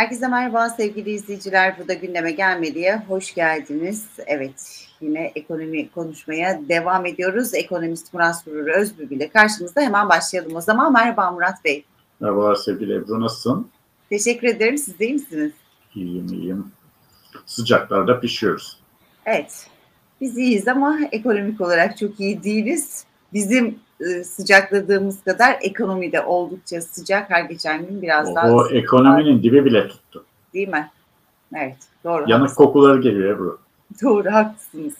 Herkese merhaba sevgili izleyiciler. Bu da gündeme gelmediye hoş geldiniz. Evet yine ekonomi konuşmaya devam ediyoruz. Ekonomist Murat Surur Özbü ile karşımızda hemen başlayalım o zaman. Merhaba Murat Bey. Merhabalar sevgili Ebru nasılsın? Teşekkür ederim. Siz de iyi misiniz? İyiyim iyiyim. Sıcaklarda pişiyoruz. Evet. Biz iyiyiz ama ekonomik olarak çok iyi değiliz. Bizim e, sıcakladığımız kadar ekonomide oldukça sıcak. Her geçen gün biraz o, daha O ekonominin dibi bile tuttu. Değil mi? Evet. Doğru. Yanık haklısınız. kokuları geliyor Ebru. Doğru haklısınız.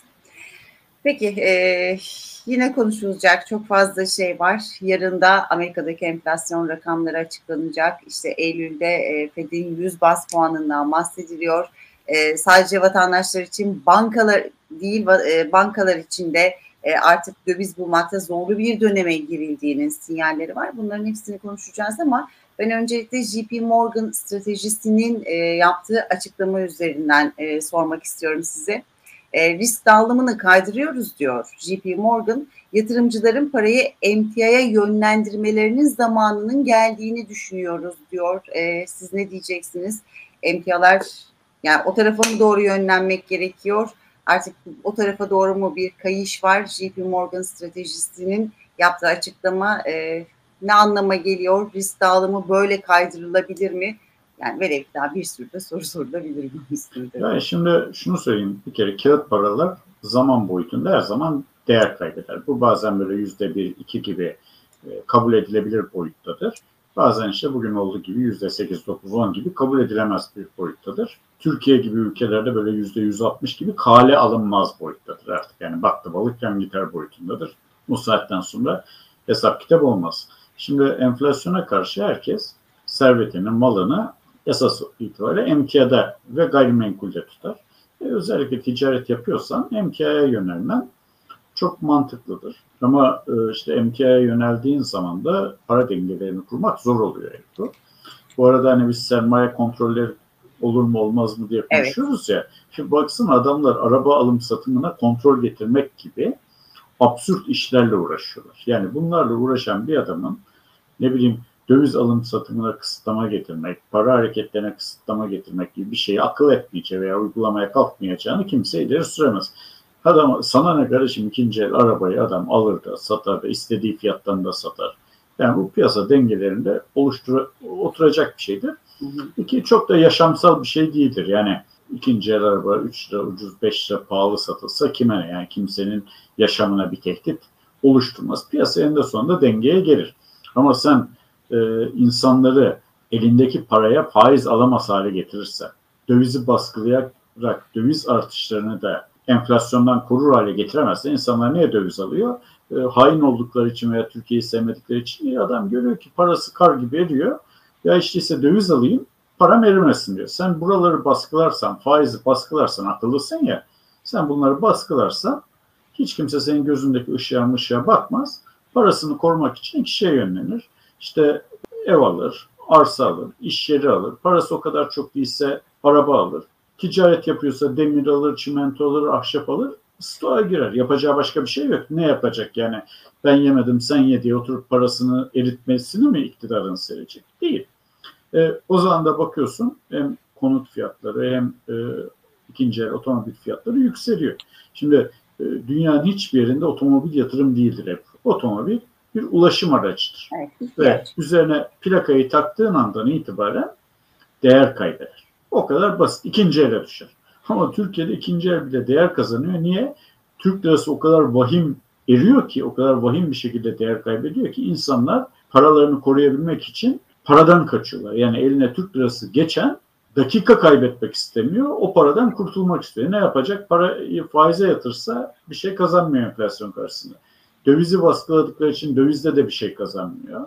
Peki e, yine konuşulacak çok fazla şey var. Yarın da Amerika'daki enflasyon rakamları açıklanacak. İşte Eylül'de e, Fed'in 100 bas puanından bahsediliyor. E, sadece vatandaşlar için bankalar değil e, bankalar için de e, artık döviz bulmakta zorlu bir döneme girildiğinin sinyalleri var. Bunların hepsini konuşacağız ama ben öncelikle JP Morgan stratejisinin e, yaptığı açıklama üzerinden e, sormak istiyorum size. E, risk dağılımını kaydırıyoruz diyor JP Morgan. Yatırımcıların parayı emtiaya yönlendirmelerinin zamanının geldiğini düşünüyoruz diyor. E, siz ne diyeceksiniz? Emtialar yani o tarafa mı doğru yönlenmek gerekiyor? Artık o tarafa doğru mu bir kayış var? JP Morgan stratejisinin yaptığı açıklama e, ne anlama geliyor? Risk dağılımı böyle kaydırılabilir mi? Yani velev daha bir sürü de soru sorulabilir bu üstünde. Yani şimdi şunu söyleyeyim bir kere kağıt paralar zaman boyutunda her zaman değer kaybeder. Bu bazen böyle yüzde bir, iki gibi e, kabul edilebilir boyuttadır. Bazen işte bugün olduğu gibi yüzde sekiz, dokuz, on gibi kabul edilemez bir boyuttadır. Türkiye gibi ülkelerde böyle yüzde yüz altmış gibi kale alınmaz boyuttadır artık. Yani baktı balık yan gider boyutundadır. Bu saatten sonra hesap kitap olmaz. Şimdi enflasyona karşı herkes servetini, malını esas itibariyle emtiyada ve gayrimenkulde tutar. E, özellikle ticaret yapıyorsan emtiyaya yönelmen çok mantıklıdır. Ama e, işte emtiyaya yöneldiğin zaman da para dengelerini kurmak zor oluyor. Bu. bu arada hani biz sermaye kontrolleri olur mu olmaz mı diye konuşuyoruz evet. ya. Şimdi baksana adamlar araba alım satımına kontrol getirmek gibi absürt işlerle uğraşıyorlar. Yani bunlarla uğraşan bir adamın ne bileyim döviz alım satımına kısıtlama getirmek, para hareketlerine kısıtlama getirmek gibi bir şeyi akıl etmeyeceği veya uygulamaya kalkmayacağını kimse ileri süremez. Adam sana ne kardeşim ikinci el arabayı adam alır da satar da istediği fiyattan da satar. Yani bu piyasa dengelerinde oluştur oturacak bir şeydir. Hı hı. İki çok da yaşamsal bir şey değildir. Yani ikinci el araba 3 lira ucuz 5 lira pahalı satılsa kime ne? Yani kimsenin yaşamına bir tehdit oluşturmaz. Piyasa eninde sonunda dengeye gelir. Ama sen e, insanları elindeki paraya faiz alamaz hale getirirse, dövizi baskılayarak döviz artışlarını da enflasyondan korur hale getiremezse insanlar niye döviz alıyor? E, hain oldukları için veya Türkiye'yi sevmedikleri için adam görüyor ki parası kar gibi eriyor. Ya işte ise döviz alayım param erimesin diyor. Sen buraları baskılarsan, faizi baskılarsan akıllısın ya. Sen bunları baskılarsan hiç kimse senin gözündeki ışığa mışığa bakmaz. Parasını korumak için kişiye yönlenir. İşte ev alır, arsa alır, iş yeri alır. Parası o kadar çok değilse araba alır. Ticaret yapıyorsa demir alır, çimento alır, ahşap alır. Stoğa girer. Yapacağı başka bir şey yok. Ne yapacak yani? Ben yemedim sen ye diye oturup parasını eritmesini mi iktidarın seyredecek? Değil. E, o zaman da bakıyorsun hem konut fiyatları hem e, ikinci el otomobil fiyatları yükseliyor. Şimdi e, dünyanın hiçbir yerinde otomobil yatırım değildir hep. Otomobil bir ulaşım aracıdır. Evet, Ve üzerine plakayı taktığın andan itibaren değer kaybeder. O kadar basit. İkinci ele düşer. Ama Türkiye'de ikinci el bile değer kazanıyor. Niye? Türk lirası o kadar vahim eriyor ki, o kadar vahim bir şekilde değer kaybediyor ki insanlar paralarını koruyabilmek için paradan kaçıyorlar. Yani eline Türk lirası geçen dakika kaybetmek istemiyor. O paradan kurtulmak istiyor. Ne yapacak? Parayı faize yatırsa bir şey kazanmıyor enflasyon karşısında. Dövizi baskıladıkları için dövizde de bir şey kazanmıyor.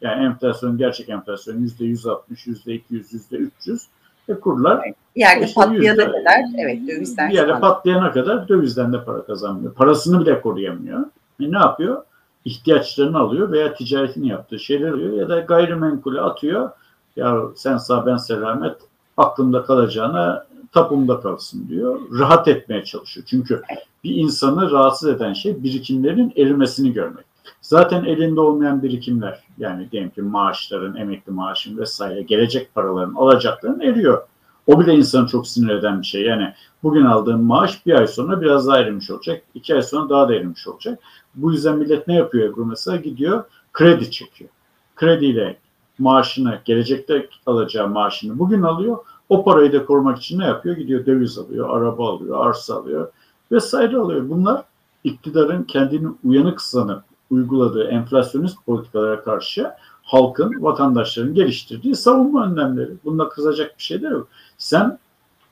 Yani enflasyon, gerçek enflasyon yüzde yüz altmış, yüzde iki yüz, yüzde üç yüz. E kurlar bir yerde işte patlayana yüzde, kadar evet dövizden bir yerde patlayana kadar dövizden de para kazanmıyor. Parasını bile koruyamıyor. E ne yapıyor? İhtiyaçlarını alıyor veya ticaretini yaptığı şeyler alıyor ya da gayrimenkule atıyor. Ya sen sağ ben selamet aklımda kalacağına tapumda kalsın diyor. Rahat etmeye çalışıyor. Çünkü bir insanı rahatsız eden şey birikimlerin erimesini görmek. Zaten elinde olmayan birikimler yani diyelim ki maaşların, emekli maaşın vesaire gelecek paraların alacakların eriyor. O bile insanı çok sinir eden bir şey. Yani bugün aldığın maaş bir ay sonra biraz daha erimiş olacak. iki ay sonra daha da erimiş olacak. Bu yüzden millet ne yapıyor Ebru mesela? Gidiyor kredi çekiyor. Krediyle maaşını, gelecekte alacağı maaşını bugün alıyor. O parayı da korumak için ne yapıyor? Gidiyor döviz alıyor, araba alıyor, arsa alıyor vesaire alıyor. Bunlar iktidarın kendini uyanık sanıp uyguladığı enflasyonist politikalara karşı halkın, vatandaşların geliştirdiği savunma önlemleri. Bunda kızacak bir şey de yok. Sen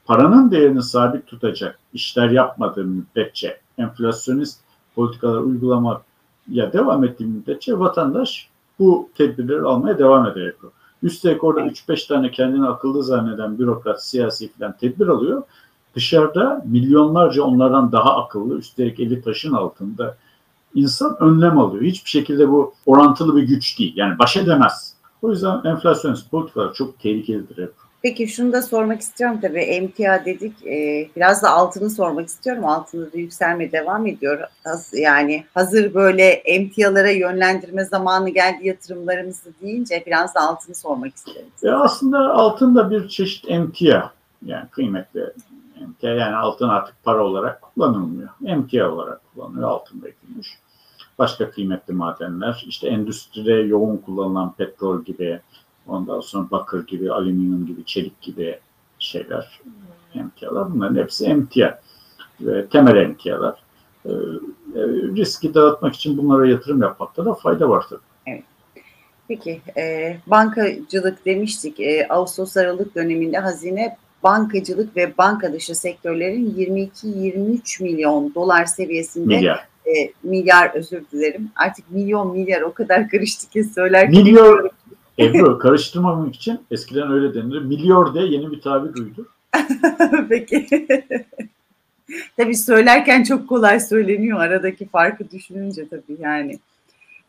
paranın değerini sabit tutacak işler yapmadığın müddetçe enflasyonist politikalar uygulamak ya devam ettiği müddetçe vatandaş bu tedbirleri almaya devam edecek. Üstelik orada 3-5 tane kendini akıllı zanneden bürokrat, siyasi falan tedbir alıyor. Dışarıda milyonlarca onlardan daha akıllı, üstelik eli taşın altında insan önlem alıyor. Hiçbir şekilde bu orantılı bir güç değil. Yani baş edemez. O yüzden enflasyonist politikalar çok tehlikelidir hep. Peki şunu da sormak istiyorum tabii emtia dedik e, biraz da altını sormak istiyorum altında da yükselme devam ediyor yani hazır böyle emtialara yönlendirme zamanı geldi yatırımlarımızı deyince biraz da altını sormak isterim. E aslında altın da bir çeşit emtia yani kıymetli emtia yani altın artık para olarak kullanılmıyor emtia olarak kullanılıyor altın beklenmiş başka kıymetli madenler işte endüstride yoğun kullanılan petrol gibi Ondan sonra bakır gibi, alüminyum gibi, çelik gibi şeyler, emtialar. Bunların hepsi emtia. Ve temel emtialar. E, e, riski dağıtmak için bunlara yatırım yapmakta da fayda var tabii. Evet. Peki, e, bankacılık demiştik. E, Ağustos-Aralık döneminde hazine bankacılık ve banka dışı sektörlerin 22-23 milyon dolar seviyesinde milyar. E, milyar özür dilerim. Artık milyon milyar o kadar karıştı ki söylerken. Milyon Ebru karıştırmamak için eskiden öyle denir. Milyar de yeni bir tabir duydu. Peki. tabii söylerken çok kolay söyleniyor. Aradaki farkı düşününce tabii yani.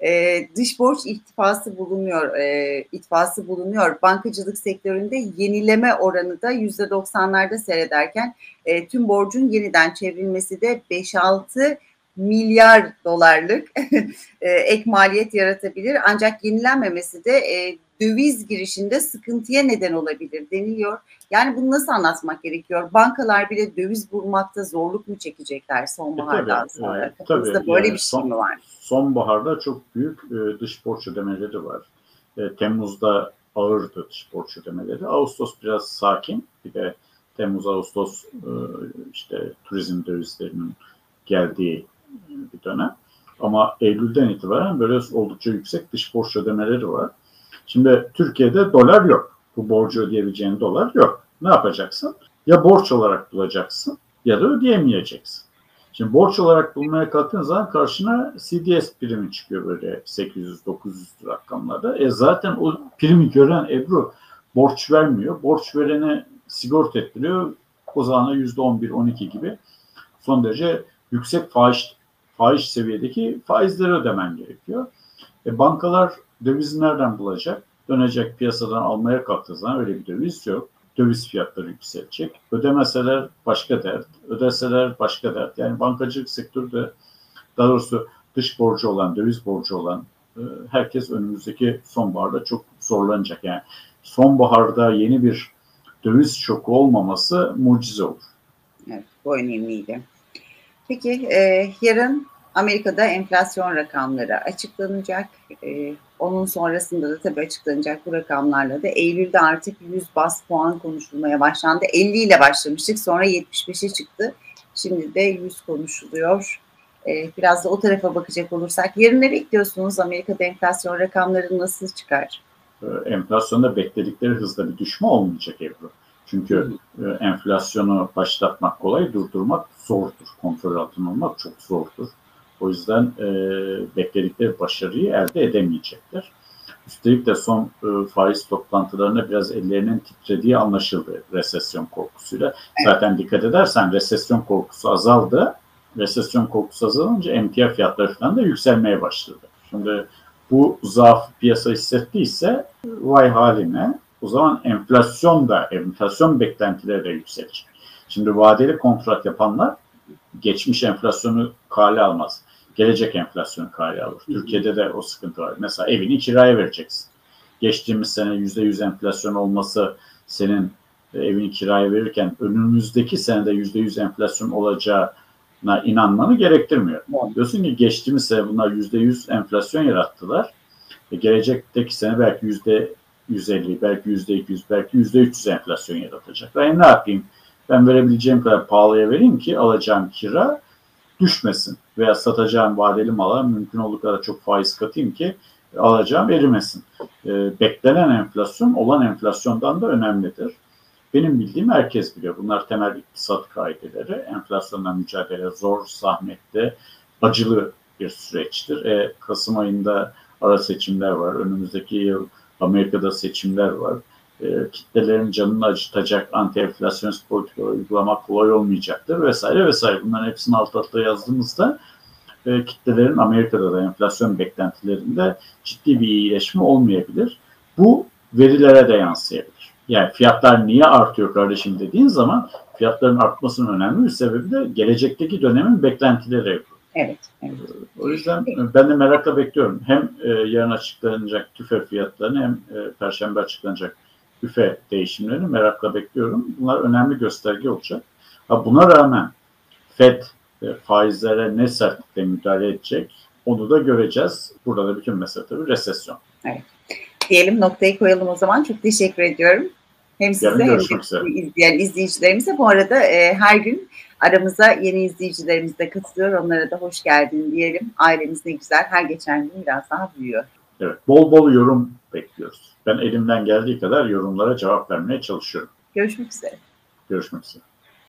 Ee, dış borç ittifası bulunuyor. E, itfası bulunuyor. Bankacılık sektöründe yenileme oranı da %90'larda seyrederken e, tüm borcun yeniden çevrilmesi de 5-6 milyar dolarlık e, ek maliyet yaratabilir. Ancak yenilenmemesi de e, döviz girişinde sıkıntıya neden olabilir deniliyor. Yani bunu nasıl anlatmak gerekiyor? Bankalar bile döviz bulmakta zorluk mu çekecekler sonbahardan e, tabii, sonra? E, tabii, böyle yani bir şey son, mi var? Sonbaharda çok büyük e, dış borç ödemeleri var. E, Temmuz'da ağırdı dış borç ödemeleri. Ağustos biraz sakin. Bir de Temmuz-Ağustos e, işte turizm dövizlerinin geldiği bir dönem. Ama Eylül'den itibaren böyle oldukça yüksek dış borç ödemeleri var. Şimdi Türkiye'de dolar yok. Bu borcu ödeyebileceğin dolar yok. Ne yapacaksın? Ya borç olarak bulacaksın ya da ödeyemeyeceksin. Şimdi borç olarak bulmaya kalktığın zaman karşına CDS primi çıkıyor böyle 800-900 rakamlarda. E zaten o primi gören Ebru borç vermiyor. Borç verene sigorta ettiriyor. O zaman %11-12 gibi son derece yüksek faiz faiz seviyedeki faizleri ödemen gerekiyor. E, bankalar döviz nereden bulacak? Dönecek piyasadan almaya kalktığı zaman öyle bir döviz yok. Döviz fiyatları yükselecek. Ödemeseler başka dert, ödeseler başka dert. Yani bankacılık sektörü de daha doğrusu dış borcu olan, döviz borcu olan e, herkes önümüzdeki sonbaharda çok zorlanacak. Yani sonbaharda yeni bir döviz şoku olmaması mucize olur. Evet, bu önemliydi. Peki e, yarın Amerika'da enflasyon rakamları açıklanacak. E, onun sonrasında da tabii açıklanacak bu rakamlarla da Eylül'de artık 100 bas puan konuşulmaya başlandı. 50 ile başlamıştık sonra 75'e çıktı. Şimdi de 100 konuşuluyor. E, biraz da o tarafa bakacak olursak yarın ne bekliyorsunuz? Amerika'da enflasyon rakamları nasıl çıkar? E, enflasyonda bekledikleri hızda bir düşme olmayacak Ebru. Çünkü e, enflasyonu başlatmak kolay, durdurmak zordur. Kontrol altına almak çok zordur. O yüzden e, bekledikleri başarıyı elde edemeyecekler. Üstelik de son e, faiz toplantılarında biraz ellerinin titrediği anlaşıldı resesyon korkusuyla. Zaten dikkat edersen resesyon korkusu azaldı. Resesyon korkusu azalınca emtia fiyatları falan da yükselmeye başladı. Şimdi bu zaaf piyasa hissettiyse vay haline o zaman enflasyon da, enflasyon beklentileri de yükselecek. Şimdi vadeli kontrat yapanlar geçmiş enflasyonu kale almaz. gelecek enflasyon kaynağı olur. Türkiye'de de o sıkıntı var. Mesela evini kiraya vereceksin. Geçtiğimiz sene %100 enflasyon olması senin e, evini kiraya verirken önümüzdeki senede %100 enflasyon olacağına inanmanı gerektirmiyor. Evet. Diyorsun ki geçtiğimiz sene bunlar %100 enflasyon yarattılar. E, gelecekteki sene belki %150, belki %200, belki %300 enflasyon yaratacak. Ben ne yapayım? Ben verebileceğim kadar pahalıya vereyim ki alacağım kira düşmesin. Veya satacağım vadeli mala mümkün olduğu kadar çok faiz katayım ki alacağım erimesin. E, beklenen enflasyon olan enflasyondan da önemlidir. Benim bildiğim herkes biliyor. Bunlar temel iktisat kaideleri. Enflasyonla mücadele zor, zahmetli, acılı bir süreçtir. E, Kasım ayında ara seçimler var. Önümüzdeki yıl Amerika'da seçimler var. E, kitlelerin canını acıtacak anti-enflasyonist politikalar uygulamak kolay olmayacaktır vesaire vesaire. Bunların hepsini alt alta yazdığımızda e, kitlelerin Amerika'da da enflasyon beklentilerinde ciddi bir iyileşme olmayabilir. Bu verilere de yansıyabilir. Yani fiyatlar niye artıyor kardeşim dediğin zaman fiyatların artmasının önemli bir sebebi de gelecekteki dönemin beklentileri. Evet. evet. O yüzden ben de merakla bekliyorum. Hem e, yarın açıklanacak tüfe fiyatlarını hem e, perşembe açıklanacak tüfe değişimlerini merakla bekliyorum. Bunlar önemli gösterge olacak. Ha, buna rağmen FED e, faizlere ne sertlikle müdahale edecek onu da göreceğiz. Burada da bütün mesele tabii resesyon. Evet. Diyelim noktayı koyalım o zaman. Çok teşekkür ediyorum. Hem size hem de izleyen izleyicilerimize. Bu arada e, her gün aramıza yeni izleyicilerimiz de katılıyor. Onlara da hoş geldin diyelim. Ailemiz ne güzel. Her geçen gün biraz daha büyüyor. Evet, bol bol yorum bekliyoruz. Ben elimden geldiği kadar yorumlara cevap vermeye çalışıyorum. Görüşmek üzere. Görüşmek üzere.